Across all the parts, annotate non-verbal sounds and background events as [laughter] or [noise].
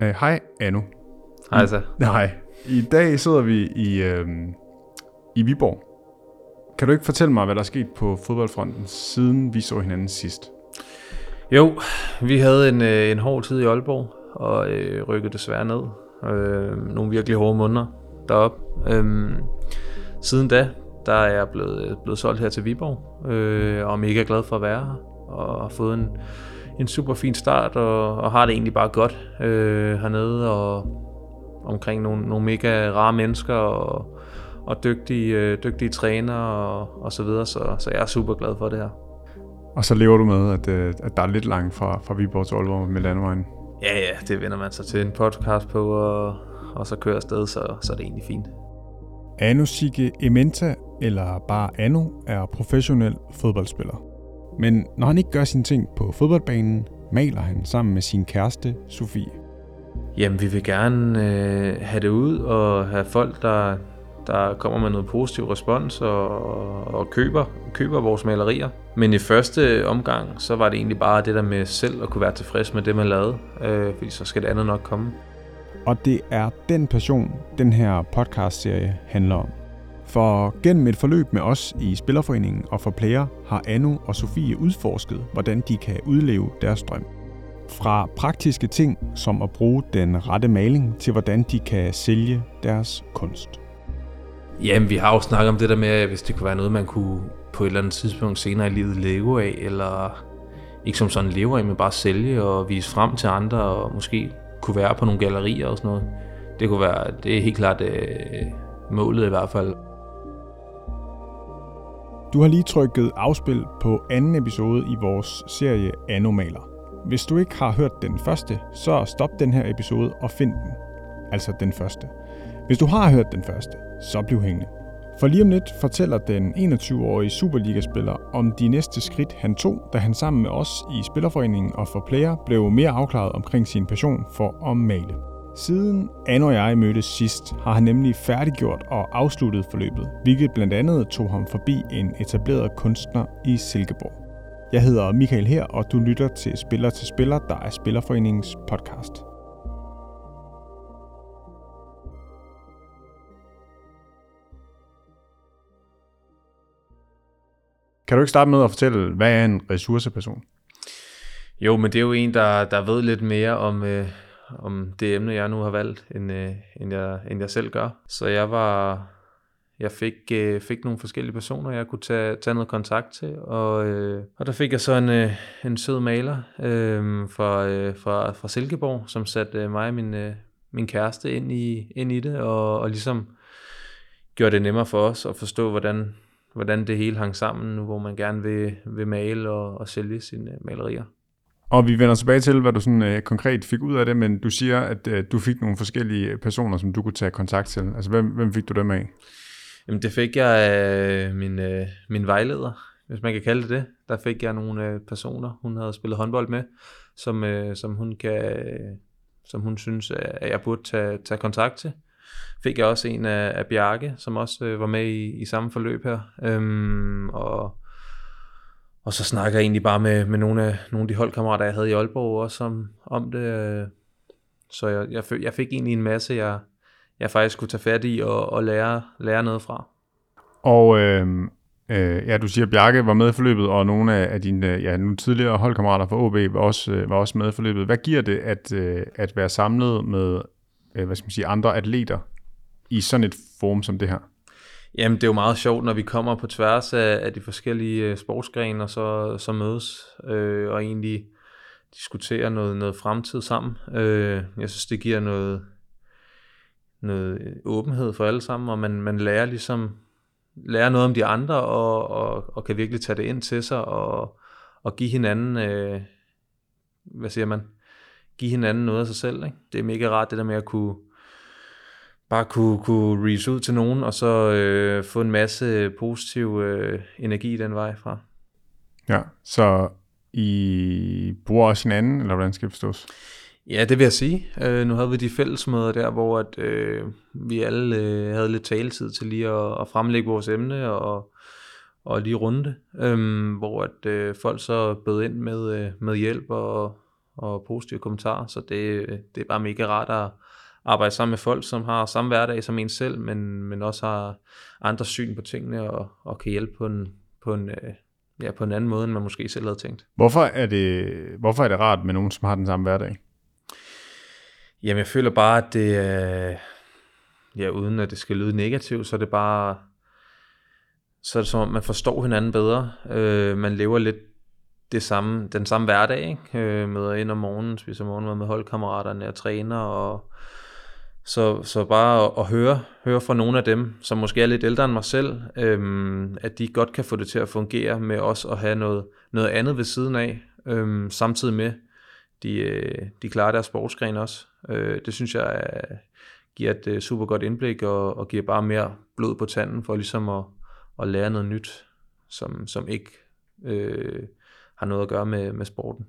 Uh, hej, Anu. Hej så. Hej. [laughs] I dag sidder vi i, øh, i Viborg. Kan du ikke fortælle mig, hvad der er sket på fodboldfronten, siden vi så hinanden sidst? Jo, vi havde en, øh, en hård tid i Aalborg, og øh, rykkede desværre ned. Øh, nogle virkelig hårde måneder derop. Øh, siden da, der er jeg blevet, blevet solgt her til Viborg, øh, og er mega glad for at være her, og har fået en, en super fin start, og, og har det egentlig bare godt øh, hernede, og omkring nogle, nogle mega rare mennesker, og, og dygtige, øh, dygtige træner, og, og så videre, så, så jeg er super glad for det her. Og så lever du med, at, øh, at der er lidt langt fra, fra Viborg til Aalborg med landevejen. Ja, ja, det vender man sig til en podcast på, og, og så kører afsted, så, så er det egentlig fint. Anu Sigge Ementa, eller bare Anu, er professionel fodboldspiller. Men når han ikke gør sine ting på fodboldbanen, maler han sammen med sin kæreste Sofie. Jamen, vi vil gerne øh, have det ud og have folk, der, der kommer med noget positiv respons og, og køber, køber vores malerier. Men i første omgang, så var det egentlig bare det der med selv at kunne være tilfreds med det, man lavede, øh, fordi så skal det andet nok komme. Og det er den passion, den her podcast-serie handler om. For gennem et forløb med os i Spillerforeningen og for player har Anu og Sofie udforsket, hvordan de kan udleve deres drøm. Fra praktiske ting som at bruge den rette maling til hvordan de kan sælge deres kunst. Jamen, vi har jo snakket om det der med, hvis det kunne være noget, man kunne på et eller andet tidspunkt senere i livet leve af, eller ikke som sådan leve af, men bare sælge og vise frem til andre, og måske kunne være på nogle gallerier og sådan noget. Det kunne være, det er helt klart øh, målet i hvert fald. Du har lige trykket afspil på anden episode i vores serie Anomaler. Hvis du ikke har hørt den første, så stop den her episode og find den. Altså den første. Hvis du har hørt den første, så bliv hængende. For lige om lidt fortæller den 21-årige Superliga-spiller om de næste skridt, han tog, da han sammen med os i Spillerforeningen og for Player blev mere afklaret omkring sin passion for at male. Siden Anne og jeg mødtes sidst, har han nemlig færdiggjort og afsluttet forløbet, hvilket blandt andet tog ham forbi en etableret kunstner i Silkeborg. Jeg hedder Michael her, og du lytter til Spiller til Spiller, der er Spillerforeningens podcast. Kan du ikke starte med at fortælle, hvad er en ressourceperson? Jo, men det er jo en, der, der ved lidt mere om, øh, om det emne, jeg nu har valgt, end, øh, end, jeg, end jeg selv gør. Så jeg var, jeg fik, øh, fik nogle forskellige personer, jeg kunne tage, tage noget kontakt til, og, øh, og der fik jeg så en, øh, en sød maler øh, fra, øh, fra, fra Silkeborg, som satte øh, mig og min, øh, min kæreste ind i, ind i det, og, og ligesom gjorde det nemmere for os at forstå, hvordan, hvordan det hele hang sammen, nu hvor man gerne vil, vil male og, og sælge sine malerier. Og vi vender tilbage til, hvad du sådan øh, konkret fik ud af det, men du siger, at øh, du fik nogle forskellige øh, personer, som du kunne tage kontakt til. Altså, hvem, hvem fik du dem af? Jamen, det fik jeg af min, øh, min vejleder, hvis man kan kalde det det. Der fik jeg nogle øh, personer, hun havde spillet håndbold med, som, øh, som, hun, kan, som hun synes, øh, at jeg burde tage, tage kontakt til. Fik jeg også en af, af Bjarke, som også øh, var med i, i samme forløb her. Øhm, og og så snakker jeg egentlig bare med, med nogle, af, nogle af de holdkammerater, jeg havde i Aalborg også om, om det. Øh. Så jeg, jeg, jeg fik egentlig en masse, jeg, jeg faktisk kunne tage fat i og, og lære, lære noget fra. Og øh, øh, ja, du siger, at Bjarke var med i forløbet, og nogle af, af dine ja, nu tidligere holdkammerater fra OB var også, øh, var også med i forløbet. Hvad giver det at, øh, at være samlet med hvad skal man sige, andre atleter i sådan et forum som det her? Jamen, det er jo meget sjovt, når vi kommer på tværs af, af de forskellige øh, sportsgrene, og så, så mødes øh, og egentlig diskuterer noget, noget fremtid sammen. Øh, jeg synes, det giver noget, noget åbenhed for alle sammen, og man, man lærer ligesom lærer noget om de andre, og, og, og kan virkelig tage det ind til sig, og, og give hinanden, øh, hvad siger man, give hinanden noget af sig selv. Ikke? Det er mega rart, det der med at kunne, bare kunne, kunne reach ud til nogen, og så øh, få en masse positiv øh, energi den vej fra. Ja, så I bruger også hinanden, eller hvordan skal det forstås? Ja, det vil jeg sige. Øh, nu havde vi de fællesmøder der, hvor at, øh, vi alle øh, havde lidt taletid til lige at, at fremlægge vores emne og, og lige runde, øh, hvor at øh, folk så bød ind med, øh, med hjælp og, og positive kommentarer, så det, det er bare mega rart at arbejde sammen med folk, som har samme hverdag som en selv, men, men også har andre syn på tingene og, og kan hjælpe på en, på en, øh, ja, på en anden måde, end man måske selv havde tænkt. Hvorfor er det, hvorfor er det rart med nogen, som har den samme hverdag? Jamen, jeg føler bare, at det er, ja, uden at det skal lyde negativt, så er det bare, så er det som om, man forstår hinanden bedre. Øh, man lever lidt det samme, den samme hverdag, ikke? Øh, møder ind om morgenen, spiser morgenmad med holdkammeraterne og træner, og så, så bare at, at høre, høre fra nogle af dem, som måske er lidt ældre end mig selv, øhm, at de godt kan få det til at fungere med os at have noget, noget andet ved siden af, øhm, samtidig med, de, øh, de klarer deres sportsgren også. Øh, det synes jeg er, giver et øh, super godt indblik og, og giver bare mere blod på tanden for ligesom at, at lære noget nyt, som, som ikke øh, har noget at gøre med, med sporten.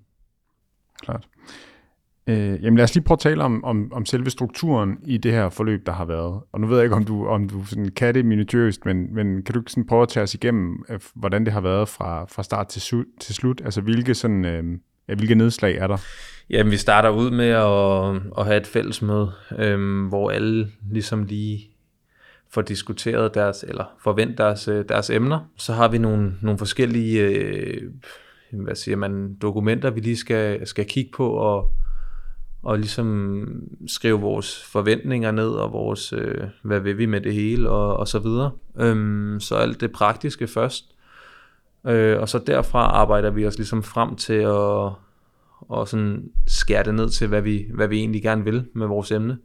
Klart. Øh, jamen lad os lige prøve at tale om, om, om selve strukturen i det her forløb, der har været. Og nu ved jeg ikke, om du, om du sådan kan det minutiøst, men, men kan du sådan prøve at tage os igennem, øh, hvordan det har været fra, fra start til, su- til slut? Altså hvilke, sådan, øh, ja, hvilke nedslag er der? Jamen vi starter ud med at, at have et fællesmøde, øh, hvor alle ligesom lige får diskuteret deres, eller forvent deres, øh, deres emner. Så har vi nogle, nogle forskellige øh, hvad siger man, dokumenter, vi lige skal, skal kigge på og, og ligesom skrive vores forventninger ned, og vores, øh, hvad vil vi med det hele, og, og så videre. Øhm, så alt det praktiske først. Øh, og så derfra arbejder vi os ligesom frem til at og sådan skære det ned til, hvad vi, hvad vi egentlig gerne vil med vores emne.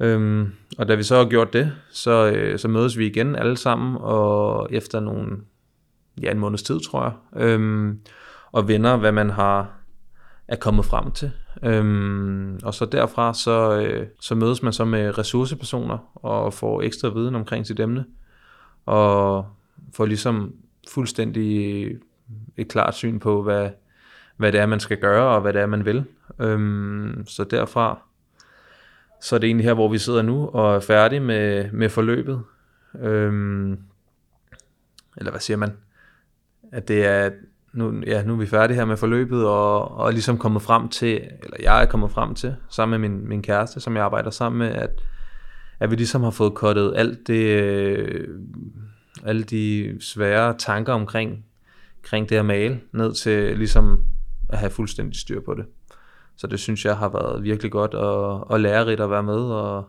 Øhm, og da vi så har gjort det, så, øh, så mødes vi igen alle sammen, og efter nogle, ja, en måneds tid, tror jeg, øhm, og vender, hvad man har er kommet frem til. Øhm, og så derfra, så, øh, så mødes man så med ressourcepersoner og får ekstra viden omkring sit emne, og får ligesom fuldstændig et klart syn på, hvad, hvad det er, man skal gøre, og hvad det er, man vil. Øhm, så derfra, så er det egentlig her, hvor vi sidder nu, og er færdige med, med forløbet. Øhm, eller hvad siger man? At det er nu, ja, nu er vi færdige her med forløbet, og, og ligesom kommet frem til, eller jeg er kommet frem til, sammen med min, min kæreste, som jeg arbejder sammen med, at, at vi ligesom har fået kottet alt det, øh, alle de svære tanker omkring, omkring det at male, ned til ligesom at have fuldstændig styr på det. Så det synes jeg har været virkelig godt og, og lærerigt at være med, og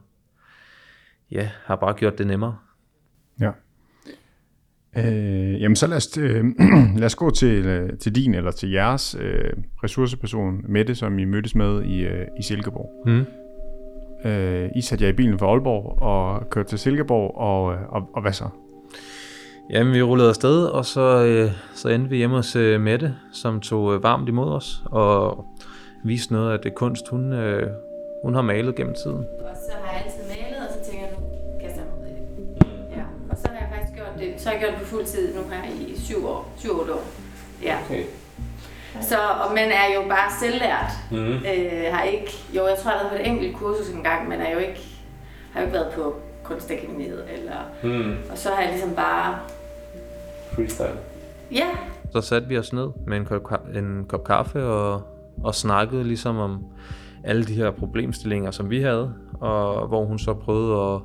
ja, har bare gjort det nemmere. Ja. Øh, jamen så lad os, øh, [clears throat] lad os gå til, øh, til din eller til jeres øh, ressourceperson, Mette, som I mødtes med i, øh, i Silkeborg. Mm. Øh, I satte jer i bilen fra Aalborg og kørte til Silkeborg, og, øh, og, og hvad så? Jamen, vi rullede afsted, og så, øh, så endte vi hjemme hos øh, Mette, som tog øh, varmt imod os, og viste noget af det kunst, hun, øh, hun har malet gennem tiden. Og så har jeg gjort det på fuld tid nu her i 7 år, 7-8 år. Ja. Okay. Så, og man er jo bare selvlært. Mm. Øh, har ikke, jo, jeg tror, jeg har været på et enkelt kursus en gang, men er jo ikke, har jo ikke været på kunstakademiet. Eller, mm. Og så har jeg ligesom bare... Freestyle. Ja. Så satte vi os ned med en kop, en kop kaffe og, og snakkede ligesom om alle de her problemstillinger, som vi havde, og hvor hun så prøvede at,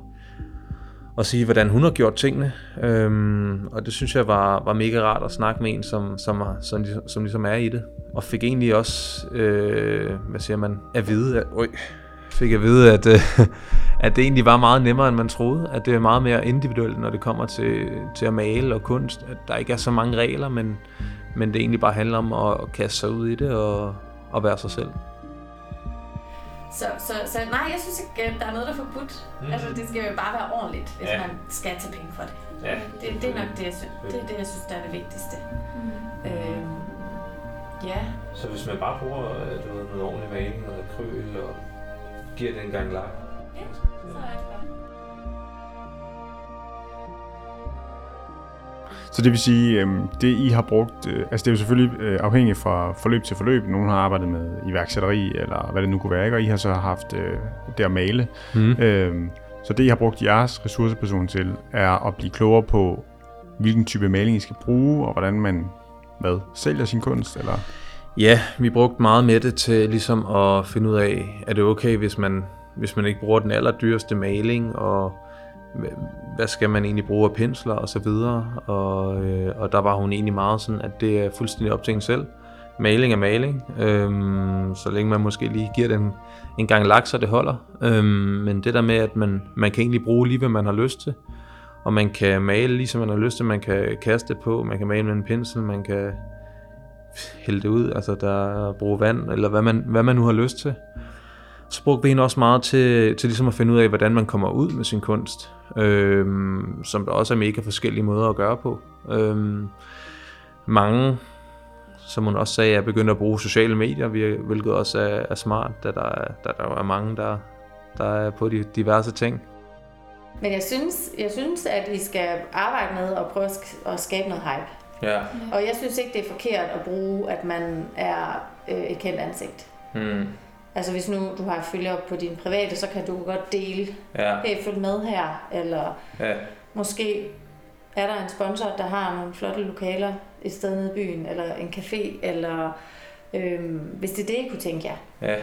at sige, hvordan hun har gjort tingene. Øhm, og det synes jeg var, var mega rart at snakke med en, som, som, som, ligesom, som ligesom er i det. Og fik egentlig også, øh, hvad siger man, at vide, at, øh, fik at vide, at, øh, [laughs] at det egentlig var meget nemmere, end man troede. At det er meget mere individuelt, når det kommer til, til at male og kunst. At der ikke er så mange regler, men, men det egentlig bare handler om at, at kaste sig ud i det og, og være sig selv. Så, så, så nej, jeg synes ikke, der er noget, der er forbudt. Mm. Altså, det skal jo bare være ordentligt, hvis ja. man skal tage penge for det. Ja. Det, det er nok det, jeg synes, det, er det, jeg synes, der er det vigtigste. Mm. Øhm, ja. Så hvis man bare bruger du ved, noget ordentlig maling, noget akryl og giver det en gang lak. Ja, så er det Så det vil sige, øh, det I har brugt, øh, altså det er jo selvfølgelig øh, afhængigt fra forløb til forløb. Nogle har arbejdet med iværksætteri, eller hvad det nu kunne være, ikke? og I har så haft øh, det at male. Mm. Øh, så det I har brugt jeres ressourceperson til, er at blive klogere på, hvilken type maling I skal bruge, og hvordan man hvad, sælger sin kunst, eller? Ja, vi brugte meget med det til ligesom at finde ud af, er det okay, hvis man, hvis man ikke bruger den allerdyreste maling, og hvad skal man egentlig bruge af pensler og så videre. Og, øh, og der var hun egentlig meget sådan, at det er fuldstændig op til en selv. Maling er maling, øhm, så længe man måske lige giver den en gang lak, så det holder. Øhm, men det der med, at man, man kan egentlig bruge lige, hvad man har lyst til. Og man kan male lige, som man har lyst til. Man kan kaste på, man kan male med en pensel, man kan hælde det ud, altså der bruge vand, eller hvad man, hvad man nu har lyst til. Så brugte vi hende også meget til, til ligesom at finde ud af, hvordan man kommer ud med sin kunst, øhm, som der også er mega forskellige måder at gøre på. Øhm, mange, som hun også sagde, er begyndt at bruge sociale medier, hvilket også er, er smart, da der, er, da der er mange, der, der er på de diverse ting. Men jeg synes, jeg synes, at vi skal arbejde med at prøve at skabe noget hype. Ja. Og jeg synes ikke, det er forkert at bruge, at man er øh, et kendt ansigt. Mm. Altså hvis nu du har følger op på din private, så kan du godt dele, ja. hey, følg med her, eller ja. måske er der en sponsor, der har nogle flotte lokaler et sted nede i byen, eller en café, eller øhm, hvis det er det, I kunne tænke jer. Ja.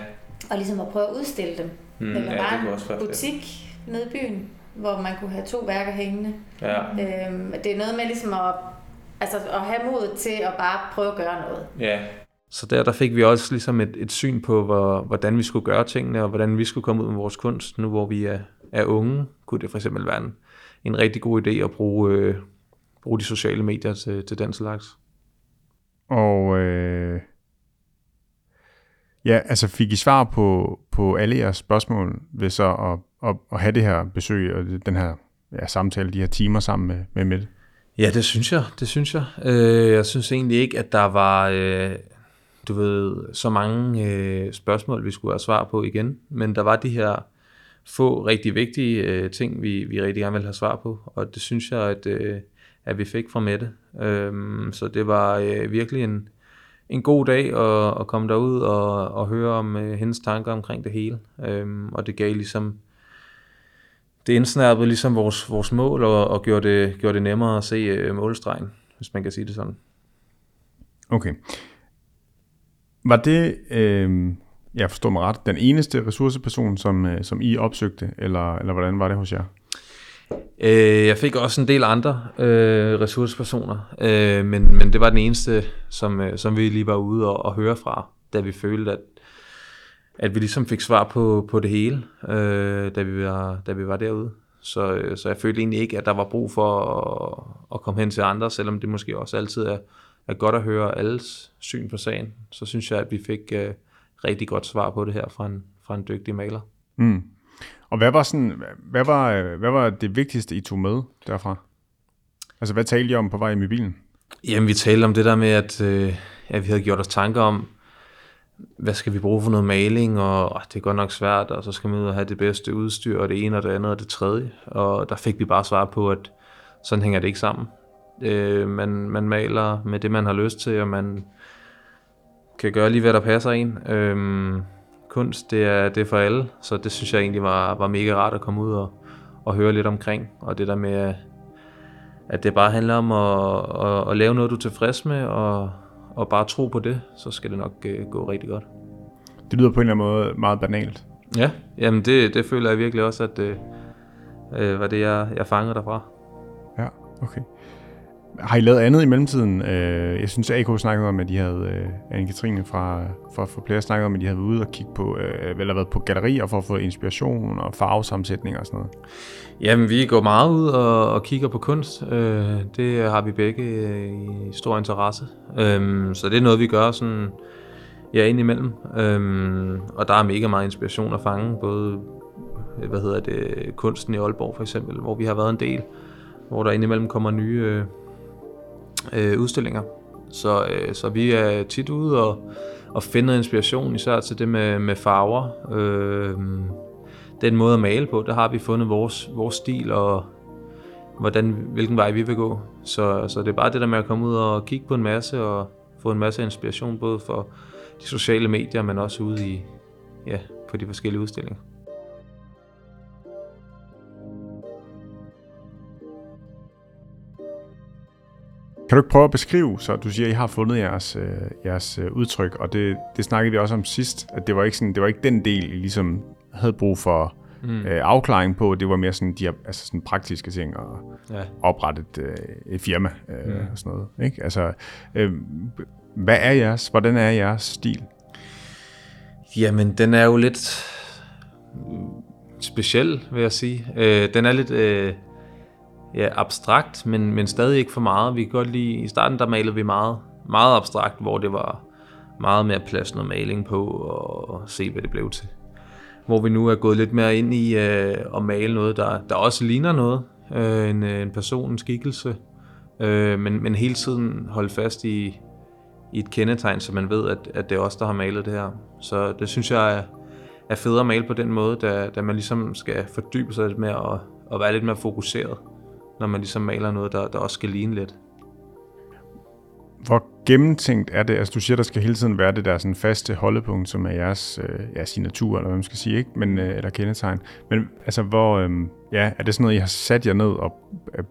Og ligesom at prøve at udstille dem. Mm, eller ja, bare en også butik nede i byen, hvor man kunne have to værker hængende. Ja. Øhm, det er noget med ligesom at, altså at have mod til at bare prøve at gøre noget. Ja. Så der, der fik vi også ligesom et, et syn på, hvor, hvordan vi skulle gøre tingene, og hvordan vi skulle komme ud med vores kunst, nu hvor vi er, er unge. Kunne det for eksempel være en, en rigtig god idé at bruge, øh, bruge de sociale medier til, til den slags. Og øh, ja, altså fik I svar på, på alle jeres spørgsmål ved så at, at, at have det her besøg og den her ja, samtale, de her timer sammen med, med Mette? Ja, det synes jeg. Det synes jeg. Øh, jeg synes egentlig ikke, at der var, øh, du ved, så mange øh, spørgsmål, vi skulle have svar på igen. Men der var de her få rigtig vigtige øh, ting, vi, vi rigtig gerne ville have svar på. Og det synes jeg, at, øh, at vi fik fra Mette. Øhm, så det var øh, virkelig en, en god dag at, at komme derud og, og høre om øh, hendes tanker omkring det hele. Øhm, og det gav ligesom det indsnærpede ligesom vores, vores mål og, og gjorde, det, gjorde det nemmere at se øh, målstregen, hvis man kan sige det sådan. Okay. Var det, øh, jeg forstår mig ret, den eneste ressourceperson, som, øh, som I opsøgte, eller, eller hvordan var det hos jer? Øh, jeg fik også en del andre øh, ressourcepersoner, øh, men, men det var den eneste, som, øh, som vi lige var ude og, og høre fra, da vi følte, at, at vi ligesom fik svar på, på det hele, øh, da, vi var, da vi var derude. Så, øh, så jeg følte egentlig ikke, at der var brug for at, at komme hen til andre, selvom det måske også altid er, er godt at høre alles syn på sagen. Så synes jeg, at vi fik øh, rigtig godt svar på det her fra en, fra en dygtig maler. Mm. Og hvad var, sådan, hvad, var, hvad var det vigtigste, I tog med derfra? Altså, hvad talte I om på vej i bilen? Jamen, vi talte om det der med, at, øh, at vi havde gjort os tanker om, hvad skal vi bruge for noget maling, og åh, det er godt nok svært, og så skal man ud og have det bedste udstyr, og det ene og det andet og det tredje. Og der fik vi bare svar på, at sådan hænger det ikke sammen. Øh, man, man maler med det, man har lyst til, og man kan gøre lige, hvad der passer en. Øh, kunst, det er, det er for alle, så det synes jeg egentlig var, var mega rart at komme ud og, og høre lidt omkring. Og det der med, at det bare handler om at, at, at lave noget, du er tilfreds med, og, og bare tro på det, så skal det nok uh, gå rigtig godt. Det lyder på en eller anden måde meget banalt. Ja, jamen det, det føler jeg virkelig også, at det uh, var det, jeg, jeg fangede derfra. Ja, okay. Har I lavet andet i mellemtiden? Øh, jeg synes, AK snakkede om, at de havde, øh, Anne-Katrine fra, fra Forplayer snakkede om, at de havde været ude og kigge på, øh, eller været på gallerier for at få inspiration og farvesammensætning og sådan noget. Jamen, vi går meget ud og, og kigger på kunst. Øh, det har vi begge øh, i stor interesse. Øh, så det er noget, vi gør sådan, ja, indimellem. Øh, og der er mega meget inspiration at fange, både øh, hvad hedder det, kunsten i Aalborg for eksempel, hvor vi har været en del, hvor der indimellem kommer nye øh, øh, udstillinger. Så, øh, så vi er tit ude og, og finder inspiration, især til det med, med farver. Øh, den måde at male på, der har vi fundet vores, vores stil og hvordan, hvilken vej vi vil gå. Så, så det er bare det der med at komme ud og kigge på en masse og få en masse inspiration, både for de sociale medier, men også ude i, ja, på de forskellige udstillinger. Kan du ikke prøve at beskrive, så du siger, at I har fundet jeres, øh, jeres øh, udtryk, og det, det snakkede vi også om sidst, at det var ikke, sådan, det var ikke den del, I ligesom havde brug for mm. øh, afklaring på, det var mere sådan, de her, altså sådan praktiske ting, og ja. oprette et, øh, et firma øh, mm. og sådan noget. Ikke? Altså, øh, hvad er jeres, hvordan er jeres stil? Jamen, den er jo lidt speciel, vil jeg sige. Øh, den er lidt øh, ja, abstrakt, men, men stadig ikke for meget. Vi kan godt lide, i starten der malede vi meget, meget abstrakt, hvor det var meget mere plads noget maling på, og se, hvad det blev til. Hvor vi nu er gået lidt mere ind i øh, at male noget, der, der også ligner noget. Øh, en, øh, en person, en skikkelse. Øh, men, men hele tiden holde fast i, i et kendetegn, så man ved, at, at det er os, der har malet det her. Så det synes jeg er, er federe at male på den måde, da, da man ligesom skal fordybe sig lidt mere og, og være lidt mere fokuseret, når man ligesom maler noget, der, der også skal ligne lidt. Hvor gennemtænkt er det? Altså du siger, der skal hele tiden være det der sådan faste holdepunkt, som er jeres øh, ja, signatur, eller hvad man skal sige, ikke? Men, øh, eller kendetegn. Men altså, hvor, øh, ja, er det sådan noget, I har sat jer ned og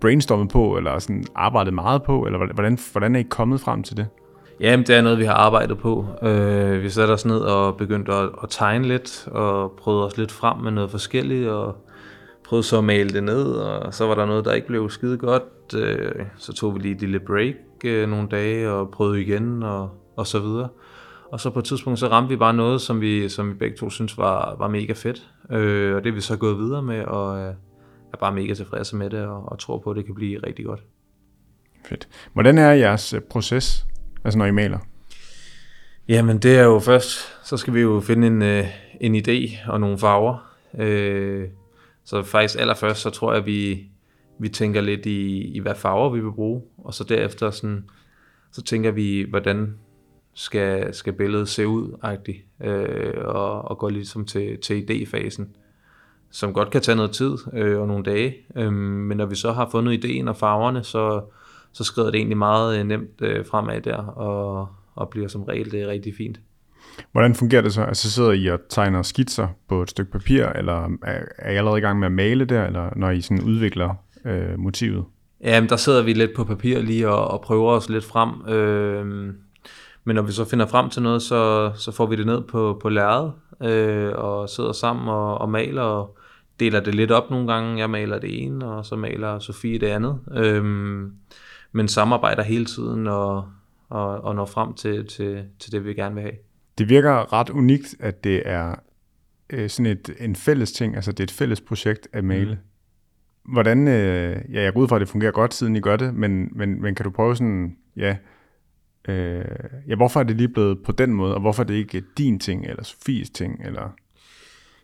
brainstormet på, eller sådan arbejdet meget på, eller hvordan, hvordan er I kommet frem til det? Jamen, det er noget, vi har arbejdet på. Øh, vi satte os ned og begyndte at, at tegne lidt, og prøvede os lidt frem med noget forskelligt, og prøvede så at male det ned, og så var der noget, der ikke blev skide godt. Øh, så tog vi lige et lille break øh, nogle dage, og prøvede igen, og, og så videre. Og så på et tidspunkt, så ramte vi bare noget, som vi, som vi begge to synes var, var mega fedt. Øh, og det er vi så gået videre med, og øh, er bare mega tilfredse med det, og, og tror på, at det kan blive rigtig godt. Fedt. Hvordan er jeres proces Altså når I maler? Jamen det er jo først, så skal vi jo finde en, en idé og nogle farver. Øh, så faktisk allerførst, så tror jeg, at vi, vi tænker lidt i, i, hvad farver vi vil bruge. Og så derefter sådan, så tænker vi, hvordan skal, skal billedet se ud, agtigt, øh, og, og går ligesom til, til idéfasen, som godt kan tage noget tid øh, og nogle dage. Øh, men når vi så har fundet ideen og farverne, så, så skrider det egentlig meget øh, nemt øh, fremad der, og, og bliver som regel det rigtig fint. Hvordan fungerer det så? Altså sidder I og tegner skitser på et stykke papir, eller er, I allerede i gang med at male der, eller når I sådan udvikler øh, motivet? Jamen, der sidder vi lidt på papir lige og, og prøver os lidt frem. Øh, men når vi så finder frem til noget, så, så får vi det ned på, på lærredet, øh, og sidder sammen og, og maler, og deler det lidt op nogle gange. Jeg maler det ene, og så maler Sofie det andet. Øh, men samarbejder hele tiden og, og, og når frem til, til, til det, vi gerne vil have. Det virker ret unikt, at det er øh, sådan et, en fælles ting, altså det er et fælles projekt at male. Mm. Hvordan, øh, ja, jeg går ud fra, at det fungerer godt, siden I gør det, men, men, men kan du prøve sådan, ja, øh, ja, hvorfor er det lige blevet på den måde, og hvorfor er det ikke din ting, eller Sofies ting, eller...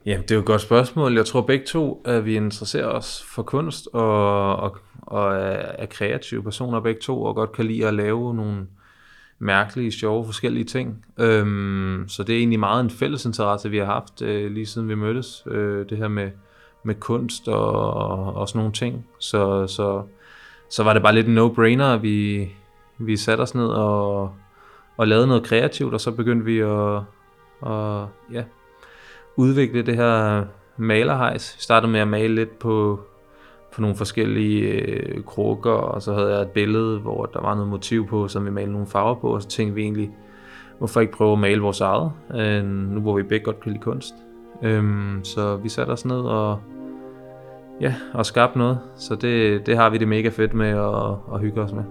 Ja, det er jo et godt spørgsmål. Jeg tror begge to, at vi interesserer os for kunst og, og, og er kreative personer begge to, og godt kan lide at lave nogle mærkelige, sjove, forskellige ting. Øhm, så det er egentlig meget en fælles interesse, vi har haft øh, lige siden vi mødtes. Øh, det her med, med kunst og, og sådan nogle ting. Så, så, så var det bare lidt en no-brainer, at vi, vi satte os ned og, og lavede noget kreativt, og så begyndte vi at, at ja, udvikle det her malerhejs. Vi startede med at male lidt på, på nogle forskellige øh, krukker, og så havde jeg et billede, hvor der var noget motiv på, som vi malede nogle farver på, og så tænkte vi egentlig, hvorfor ikke prøve at male vores eget, øh, nu hvor vi begge godt kan lide kunst. Øhm, så vi satte os ned og, ja, og skabte noget, så det, det har vi det mega fedt med at, at hygge os med.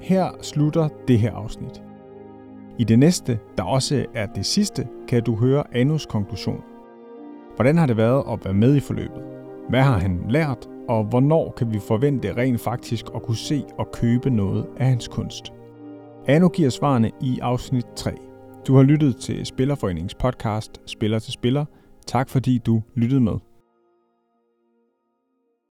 Her slutter det her afsnit. I det næste, der også er det sidste, kan du høre Anus konklusion. Hvordan har det været at være med i forløbet? Hvad har han lært, og hvornår kan vi forvente rent faktisk at kunne se og købe noget af hans kunst? Anu giver svarene i afsnit 3. Du har lyttet til Spillerforeningens podcast Spiller til Spiller. Tak fordi du lyttede med.